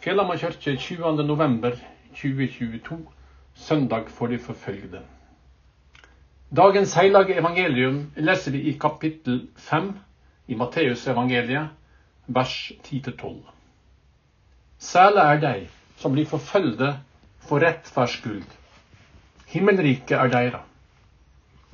Fjellhamar kirke 20.11.2022, søndag for de forfølgede. Dagens hellige evangelium leser vi i kapittel 5 i Matteusevangeliet, vers 10-12. Særlig er de som blir forfølgde for rettferds skyld. Himmelriket er deira.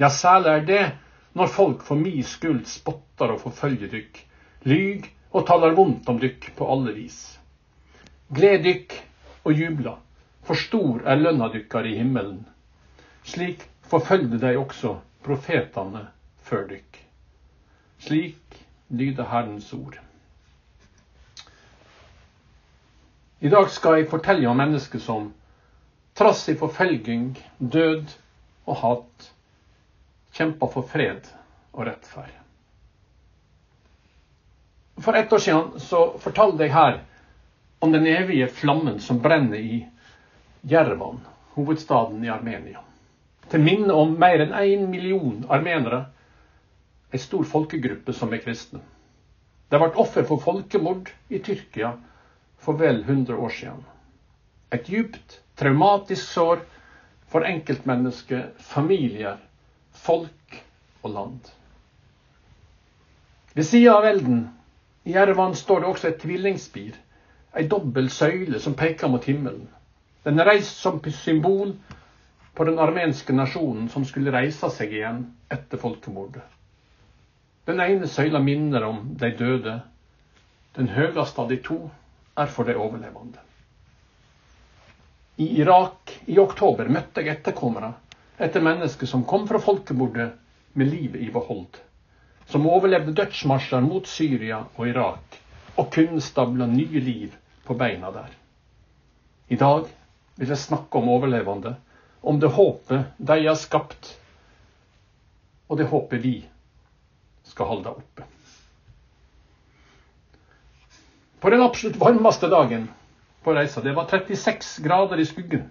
Ja, særlig er det når folk for mi skyld spotter og forfølger dykk, lyg og taler vondt om dykk på alle vis. Gled dykk og jubla, for stor er lønna dykkar i himmelen. Slik forfølgde dei også profetene før dykk. Slik lyder Herrens ord. I dag skal jeg fortelle om mennesker som trass i forfølging, død og hat kjempa for fred og rettferd. For ett år siden så fortalte jeg her om den evige flammen som brenner i Jervan, hovedstaden i Armenia. Til minne om mer enn én million armenere, en stor folkegruppe som er kristne. Det ble offer for folkemord i Tyrkia for vel 100 år siden. Et djupt, traumatisk sår for enkeltmennesker, familier, folk og land. Ved sida av elden i Jervan står det også et tvillingspir ei dobbel søyle som peker mot himmelen. Den er reist som symbol på den armenske nasjonen som skulle reise seg igjen etter folkemordet. Den ene søyla minner om de døde. Den høyeste av de to er for de overlevende. I Irak i oktober møtte jeg etterkommere etter mennesker som kom fra folkemordet med livet i behold. Som overlevde dødsmarsjer mot Syria og Irak og kunne stable nye liv på beina der. I dag vil jeg snakke om overlevende, om det håpet de har skapt, og det håpet vi skal holde oppe. På den absolutt varmeste dagen på reisa, det var 36 grader i skuggen,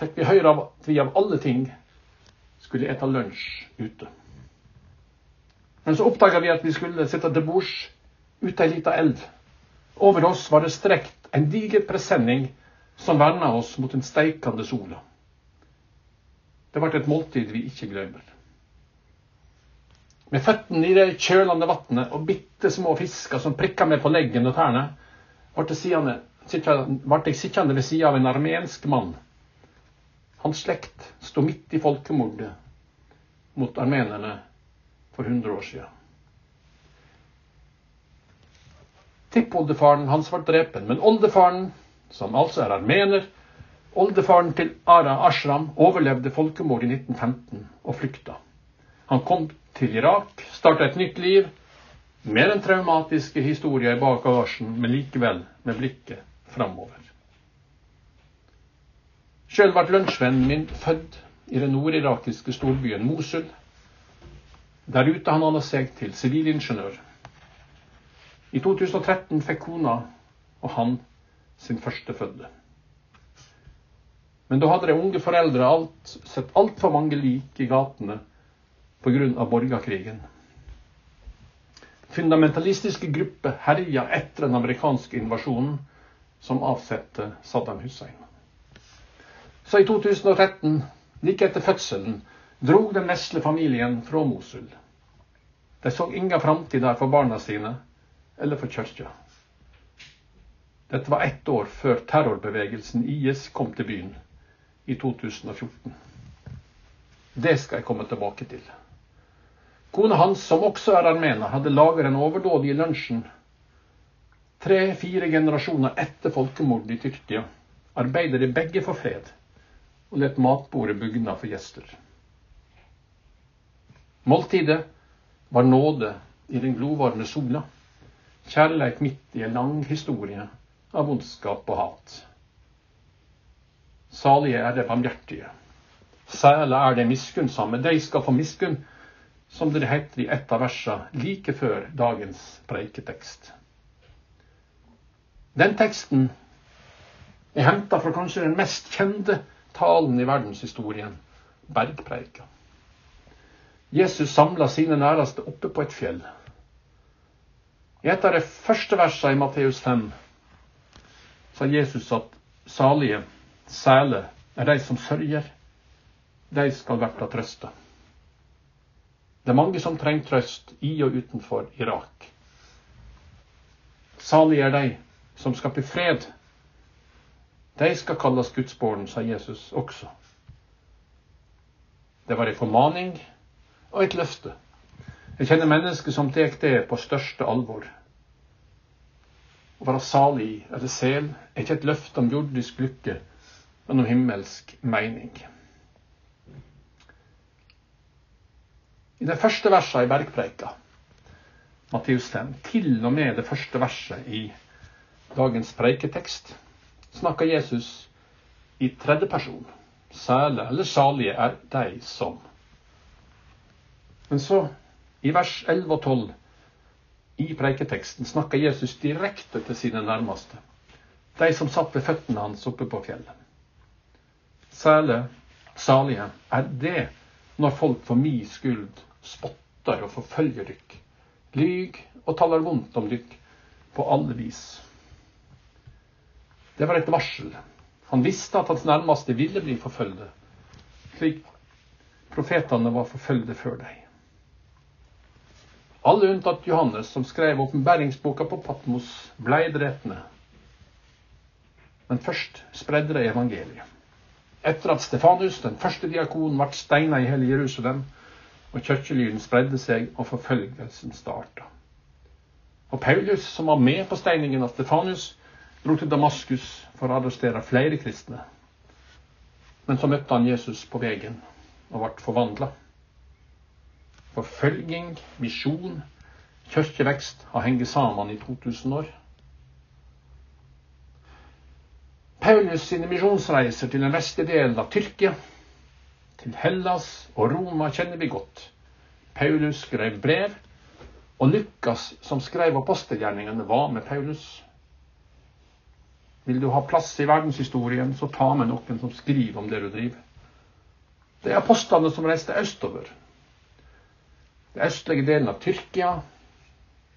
fikk vi høre at vi av alle ting skulle ete lunsj ute. Men så oppdaga vi at vi skulle sitte til bords ute ei lita elv. Over oss var det strekt en diger presenning som verna oss mot den steikende sola. Det ble et måltid vi ikke glemmer. Med føttene i det kjølende vannet og bitte små fisker som prikka meg på leggen og tærne, ble jeg sittende ved sida av en armensk mann. Hans slekt sto midt i folkemordet mot armenerne for 100 år siden. Tippoldefaren hans var drepen, men oldefaren, som altså er armener, oldefaren til Ara Ashram, overlevde folkemordet i 1915 og flykta. Han kom til Irak, starta et nytt liv, med den traumatiske historien i bagasjen, men likevel med blikket framover. Sjøl ble lunsjvennen min født i den nordirakiske storbyen Mosul. Der ute han hadde seg til sivilingeniør. I 2013 fikk kona og han sin førstefødte. Men da hadde de unge foreldre alt, sett altfor mange lik i gatene pga. borgerkrigen. Fundamentalistiske grupper herja etter den amerikanske invasjonen som avsatte Saddam Hussein. Så i 2013, like etter fødselen, drog den vesle familien fra Mosul. De så ingen framtid der for barna sine eller for kirka. Dette var ett år før terrorbevegelsen IS kom til byen i 2014. Det skal jeg komme tilbake til. Kona hans, som også er armener, hadde laget en overdåd i lunsjen tre-fire generasjoner etter folkemordet i Tyrkia arbeider de begge for fred og let matbordet bugna for gjester. Måltidet var nåde i den glovarme sola. Kjærleik midt i en lang historie av vondskap og hat. Salige er de barmhjertige. Særlig er de miskunnsomme. De skal få miskunn, som det heter i et av versene like før dagens preiketekst. Den teksten er henta fra kanskje den mest kjente talen i verdenshistorien, bergpreika. Jesus samla sine næreste oppe på et fjell. I et av de første versene i Matteus 5 sa Jesus at salige, sæle, er de som sørger. De skal verta trøsta. Det er mange som trenger trøst i og utenfor Irak. Salige er de som skaper fred. De skal kalles Guds barn, sa Jesus også. Det var en formaning og et løfte. Jeg kjenner mennesker som tar det på største alvor. Å være salig eller sel er ikke et løfte om jordisk lykke, men om himmelsk mening. I det første verset i Bergpreika, Matteus 5, til og med det første verset i dagens preiketekst, snakker Jesus i tredje person. Sæle eller salige er de som. Men så i vers 11 og 12 i preiketeksten snakker Jesus direkte til sine nærmeste, de som satt ved føttene hans oppe på fjellet. Særlig salige er det når folk for mi skyld spotter og forfølger dykk, lyg og taler vondt om dykk på alle vis. Det var et varsel. Han visste at hans nærmeste ville bli forfølgde, slik profetene var forfølgde før deg. Alle unntatt Johannes, som skrev åpenbæringsboka på Patmos, blei drepne. Men først spredde de evangeliet. Etter at Stefanus, den første diakonen, ble steina i hele Jerusalem, og kirkelyden spredde seg og forfølgelsen starta. Og Paulus, som var med på steiningen av Stefanus, dro til Damaskus for å arrestere flere kristne. Men så møtte han Jesus på veien og ble forvandla. Forfølging, misjon, kirkevekst har hengt sammen i 2000 år. Paulus sine misjonsreiser til den vestlige delen av Tyrkia, til Hellas og Roma kjenner vi godt. Paulus skrev brev, og Lukas, som skrev apostelgjerningene, var med Paulus. Vil du ha plass i verdenshistorien, så ta med noen som skriver om det du driver. Det er apostlene som reiste østover, den østlige delen av Tyrkia,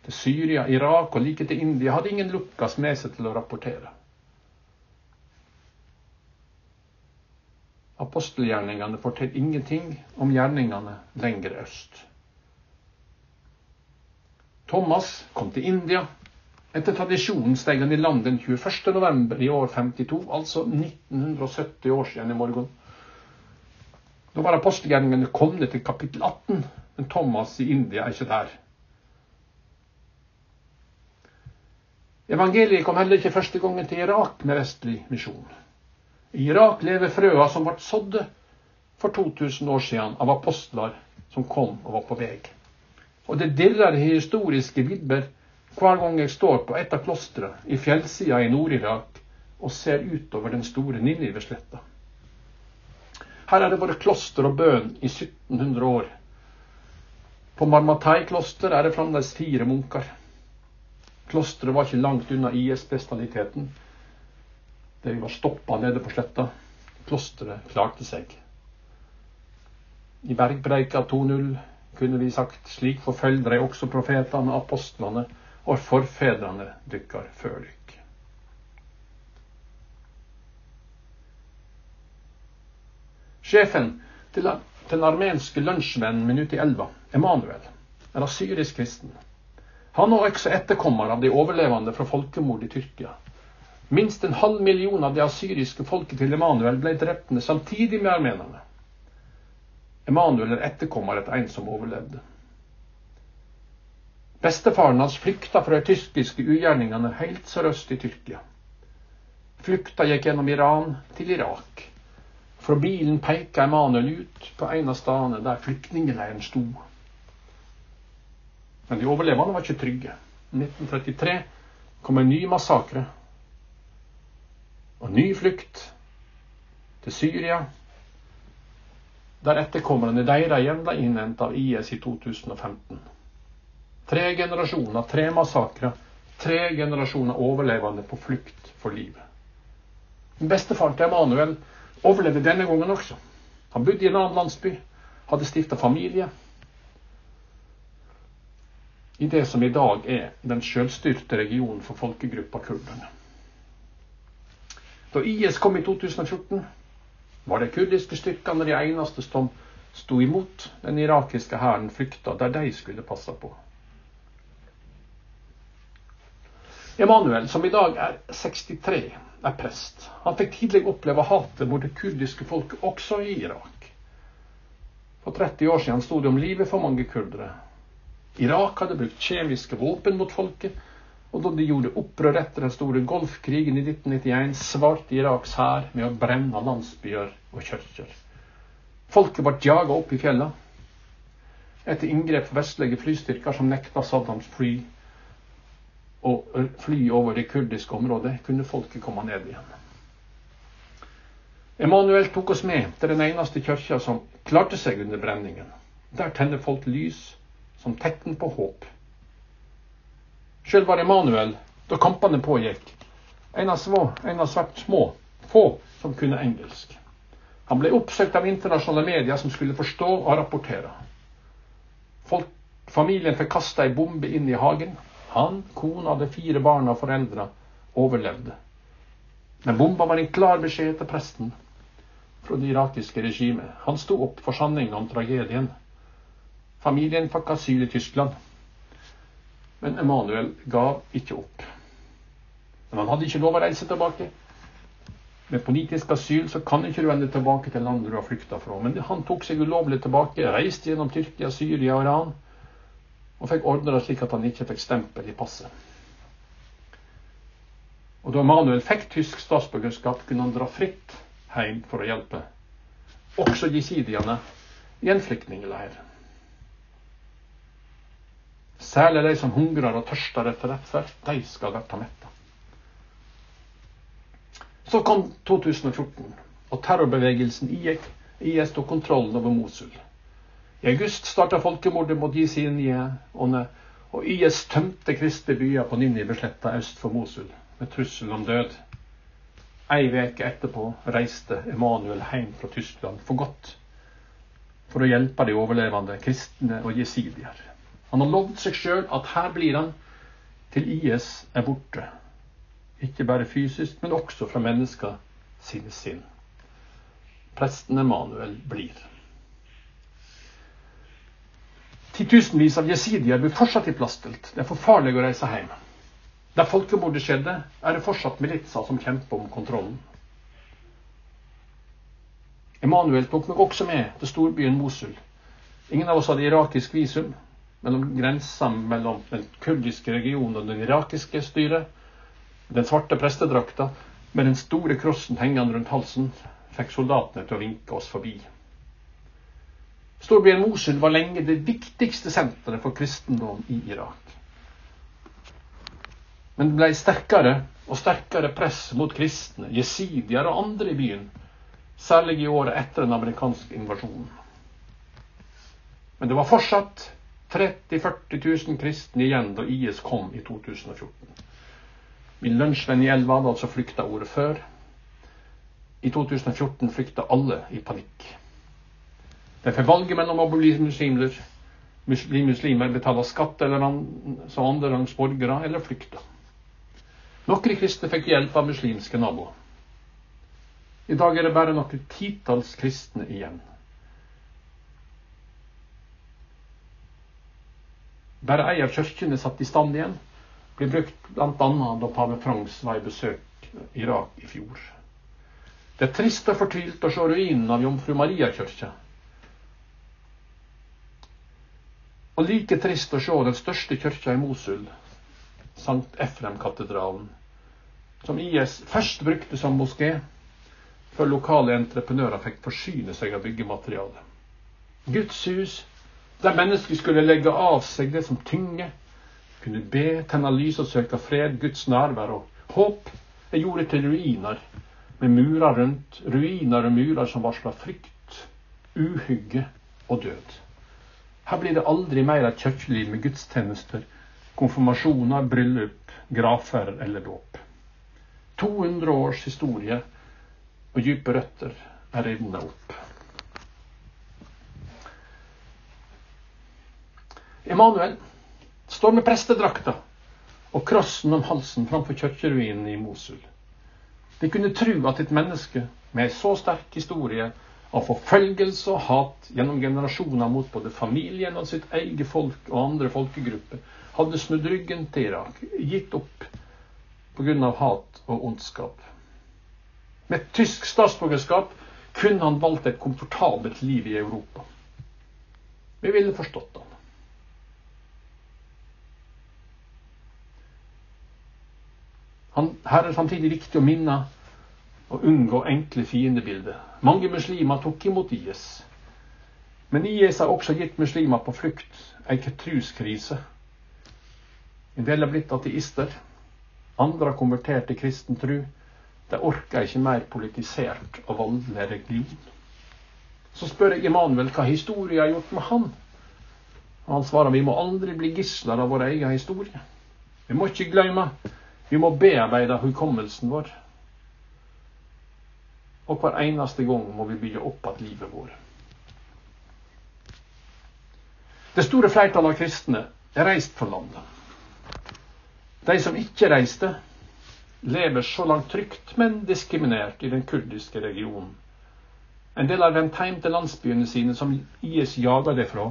til Syria, Irak og like til India hadde ingen Lukas med seg til å rapportere. Apostelgjerningene forteller ingenting om gjerningene lenger øst. Thomas kom til India. Etter tradisjonen steg han i land den 21.11. i år 52, altså 1970 år siden i morgen. Da var apostelgjerningene kommet til kapittel 18, men Thomas i India er ikke der. Evangeliet kom heller ikke første gangen til Irak med vestlig misjon. I Irak lever frøa som ble sådde for 2000 år siden av apostler som kom og var på vei. Og det dirrer i historiske vidder hver gang jeg står på et av klostrene i fjellsida i Nord-Irak og ser utover den store Ninivesletta. Her er det vært kloster og bønn i 1700 år på Marmatai kloster er det fremdeles fire munker. Klosteret var ikke langt unna IS-bestialiteten. Det var stoppa nede på sletta. Klosteret klarte seg. I Bergpreika 2.0 kunne vi sagt slik forfølger de også profetene, apostlene og forfedrene dykkar før dykk. Sjefen til den armenske lunsjvennen minutt i elva, Emanuel, en asyrisk kristen. Han er også etterkommer av de overlevende fra folkemord i Tyrkia. Minst en halv million av det asyriske folket til Emanuel ble drept samtidig med armenerne. Emanuel er etterkommer etter en som overlevde. Bestefaren hans flykta fra de tyskiske ugjerningene helt sørøst i Tyrkia. Flukta gikk gjennom Iran til Irak. Fra bilen peka Emanuel ut på en av stedene der flyktningleiren sto. Men de overlevende var ikke trygge. I 1933 kom en ny massakre. Og ny flukt til Syria, der etterkommerne deres igjen ble innhentet av IS i 2015. Tre generasjoner, tre massakrer, tre generasjoner overlevende på flukt for livet. Bestefaren til Emanuel overlevde denne gangen også. Han bodde i en annen landsby, hadde stifta familie. I det som i dag er den sjølstyrte regionen for folkegruppa kurderne. Da IS kom i 2014, var det kurdiske styrkene de eneste som sto imot den irakiske hæren flykta der de skulle passe på. Emanuel, som i dag er 63, er prest. Han fikk tidlig oppleve hatet mot det kurdiske folket også i Irak. For 30 år siden sto det om livet for mange kurdere. Irak hadde brukt kjemiske våpen mot folket, og da de gjorde opprør etter den store Golfkrigen i 1991, svarte Iraks hær med å brenne landsbyer og kirker. Folket ble jaga opp i fjellene. Etter inngrep fra vestlige flystyrker som nekta Saddams fly å fly over det kurdiske området, kunne folket komme ned igjen. Emanuel tok oss med til den eneste kirka som klarte seg under brenningen. Der tenner folk lys som tegn på håp. Sjøl var Emanuel da kampene pågikk. En av, små, en av svært små, få som kunne engelsk. Han ble oppsøkt av internasjonale medier som skulle forstå og rapportere. Folk, familien fikk kasta ei bombe inn i hagen. Han, kona, de fire barna og foreldra overlevde. Men bomba var en klar beskjed til presten fra det irakiske regimet. Han sto opp for sanningen om tragedien. Familien fikk asyl i Tyskland. Men Emanuel gav ikke opp. Men han hadde ikke lov å reise tilbake. Med politisk asyl så kan ikke du vende tilbake til landet du har flykta fra. Men han tok seg ulovlig tilbake, reiste gjennom Tyrkia, Syria og Iran, og fikk ordna det slik at han ikke fikk stempel i passet. Og da Manuel fikk tysk statsborgerskap, kunne han dra fritt hjem for å hjelpe. Også jesidiene i en flyktningleir. Særlig de som hungrer og tørster etter rettferd, de skal bli metta. Så kom 2014, og terrorbevegelsen IS tok kontrollen over Mosul. I august starta folkemordet mot jesidiene, og IS tømte kristne byer på Ninnivesletta øst for Mosul med trussel om død. Ei uke etterpå reiste Emanuel hjem fra Tyskland for godt for å hjelpe de overlevende kristne og jesidier. Han har lovd seg sjøl at her blir han til IS er borte. Ikke bare fysisk, men også fra mennesker sine sinn. Presten Emanuel blir. Titusenvis av jesidier blir fortsatt i. Det er for farlig å reise hjem. Der folkemordet skjedde, er det fortsatt militser som kjemper om kontrollen. Emanuel tok meg også med til storbyen Mosul. Ingen av oss hadde irakisk visum, mellom grensene mellom den kurdiske regionen og den irakiske styret. Den svarte prestedrakta med den store krossen hengende rundt halsen fikk soldatene til å vinke oss forbi. Storbyen Mosul var lenge det viktigste senteret for kristendom i Irak. Men det ble sterkere og sterkere press mot kristne, jesidier og andre i byen, særlig i året etter den amerikanske invasjonen. Men det var fortsatt 30 000-40 000 kristne igjen da IS kom i 2014. Min lunsjvenn i Elva hadde altså flykta året før. I 2014 flykta alle i panikk. De får valget mellom å bli muslimer, bli muslimer, betale skatt eller som andrerangs borgere, eller flykte. Noen kristne fikk hjelp av muslimske naboer. I dag er det bare noen titalls kristne igjen. Bare ei av kirkene satt i stand igjen. Ble brukt bl.a. da pave Frans var i besøk Irak i fjor. Det er trist og fortvilt å se ruinen av Jomfru Maria-kirka. Og like trist å se den største kirka i Mosul, Sankt Efrem-katedralen, som IS først brukte som moské, før lokale entreprenører fikk forsyne seg av byggematerialet. Guds hus der mennesker skulle legge av seg det som tynger, kunne be, tenne lys og søke fred, Guds nærvær og håp, er gjorde til ruiner, med murer rundt, ruiner og murer som varsla frykt, uhygge og død. Her blir det aldri mer et kirkeliv med gudstjenester, konfirmasjoner, bryllup, grafer eller dåp. 200 års historie og dype røtter er revna opp. Emanuel står med prestedrakta og krossen om halsen framfor kirkeruinen i Mosul. De kunne tru at et menneske med ei så sterk historie av forfølgelse og hat gjennom generasjoner mot både familien og sitt eget folk og andre folkegrupper, hadde snudd ryggen til Irak, gitt opp pga. hat og ondskap. Med tysk statsborgerskap kunne han valgt et komfortabelt liv i Europa. Vi ville forstått han. han her er det samtidig viktig å minne og unngå enkle fiendebilder. Mange muslimer tok imot IS. Men IS har også gitt muslimer på flukt en truskrise. En del har blitt ateister. Andre har konvertert til kristen tro. De orker ikke mer politisert og voldelig religion. Så spør jeg Emanuel hva historien har gjort med han. Og han svarer vi må aldri bli gisler av vår egen historie. Vi må ikke glemme. Vi må bearbeide hukommelsen vår. Og hver eneste gang må vi bygge opp igjen livet vårt. Det store flertallet av kristne er reist fra landet. De som ikke reiste, lever så langt trygt, men diskriminert i den kurdiske regionen. En del har vendt hjem til landsbyene sine, som IS jager det fra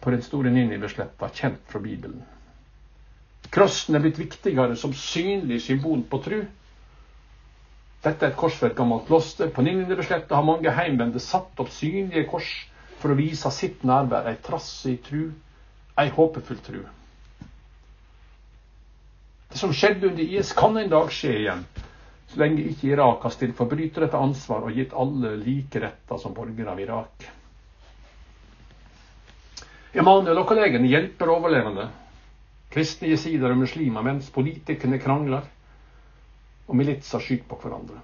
på den store Ninivesletta, kjent fra Bibelen. Krossen er blitt viktigere som synlig symbol på tru. Dette er et kors for et gammelt kloster. På Ninivesletta har mange heimvendte satt opp synlige kors for å vise sitt nærvær, ei trassig tru, ei håpefull tru. Det som skjedde under IS, kan en dag skje igjen, så lenge ikke Irak har stilt forbrytere til ansvar og gitt alle like retter som borgere av Irak. Emanuel og kollegene hjelper overlevende, kristne jesider og muslimer, mens politikerne krangler og militser skyter på hverandre.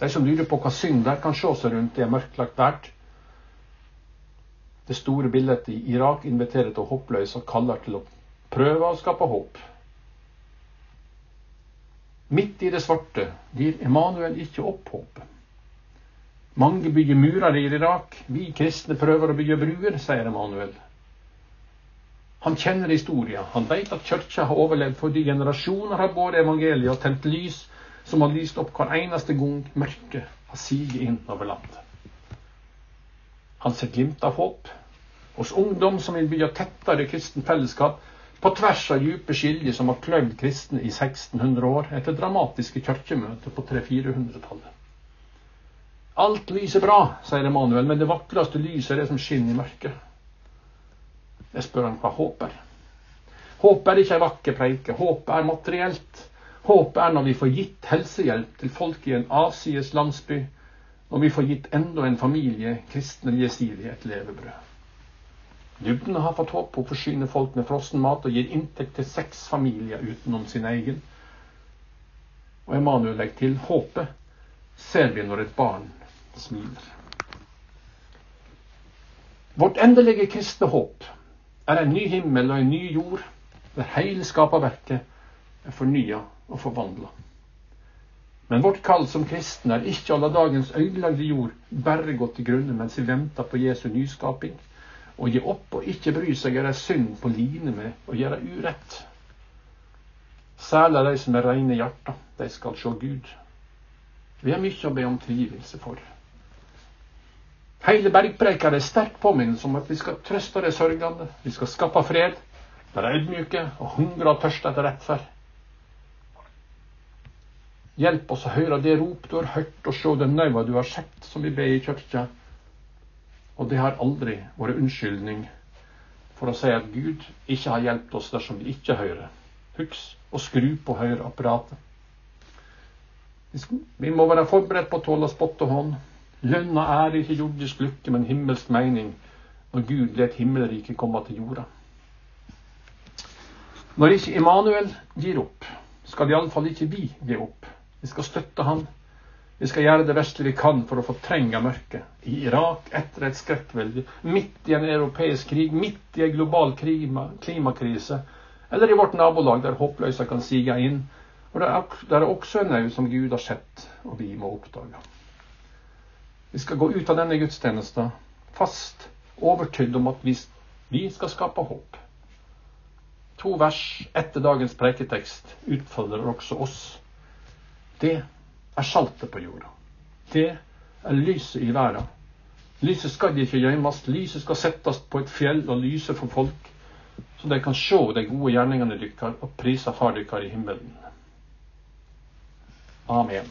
De som lurer på hva synd er, kan se seg rundt det mørklagt verd. Det store bildet i Irak inviterer til å hoppløse og kaller til å prøve å skape håp. Midt i det svarte gir Emanuel ikke opp håpet. Mange bygger murer i Irak. Vi kristne prøver å bygge bruer, sier Emanuel. Han kjenner historien. Han vet at kirka har overlevd fordi generasjoner har båret evangeliet og tent lys som har lyst opp hver eneste gang mørket har siget inn over landet. Han ser glimt av håp hos ungdom som vil bygge tettere kristent fellesskap på tvers av dype skiljer som har kløvd kristne i 1600 år, etter dramatiske kirkemøter på 300-400-tallet. Alt lyser bra, sier Emanuel, men det vakreste lyset er det som skinner i mørket. Jeg spør han hva håp er. Håp er ikke ei vakker preike. Håp er materielt. Håp er når vi får gitt helsehjelp til folk i en avsides landsby, når vi får gitt enda en familie kristne jesidige et levebrød. Dybden har fått håp. Hun forsyner folk med frossen mat og gir inntekt til seks familier utenom sin egen. Og Emanuel legger til håpet ser vi når et barn smiler. Vårt endelige kristne håp er en ny himmel og en ny jord, der hele skaperverket er fornya og forvandla. Men vårt kall som kristne er ikke å la dagens ødelagte jord bare gå til grunne mens vi venter på Jesu nyskaping. Å gi opp og ikke bry seg er ei synd på line med å gjøre urett. Særlig de som er reine hjerter, de skal se Gud. Vi har mye å be om tilgivelse for. Hele bergpreika er sterk påminnelse om at vi skal trøste de sørgende, vi skal skape fred, være ydmyke og hungre og tørste etter rettferd. Hjelp oss å høre det rop du har hørt, og se den nøya du har sett, som vi ber i kirka. Og det har aldri vært unnskyldning for å si at Gud ikke har hjulpet oss dersom vi ikke hører. Husk å skru på høreapparatet. Vi må være forberedt på å tåle spott og hånd. Lønna er ikke jordisk lykke, men himmelsk mening når Gud let himmelriket komme til jorda. Når ikke Immanuel gir opp, skal iallfall ikke vi gi opp. Vi skal støtte han vi skal gjøre det beste vi kan for å fortrenge mørket. I Irak etter et skrekkvelde, midt i en europeisk krig, midt i en global klima, klimakrise, eller i vårt nabolag der håpløse kan sige inn. Og det er også en nød som Gud har sett, og vi må oppdage. Vi skal gå ut av denne gudstjenesten fast overtydd om at vi, vi skal skape håp. to vers etter dagens preiketekst utfordrer også oss. Det er saltet på jorda. Det er lyset i verden. Lyset skal ikke gjemmes. Lyset skal settes på et fjell og lyse for folk, så de kan se de gode gjerningene deres og prise Far deres i himmelen. Amen.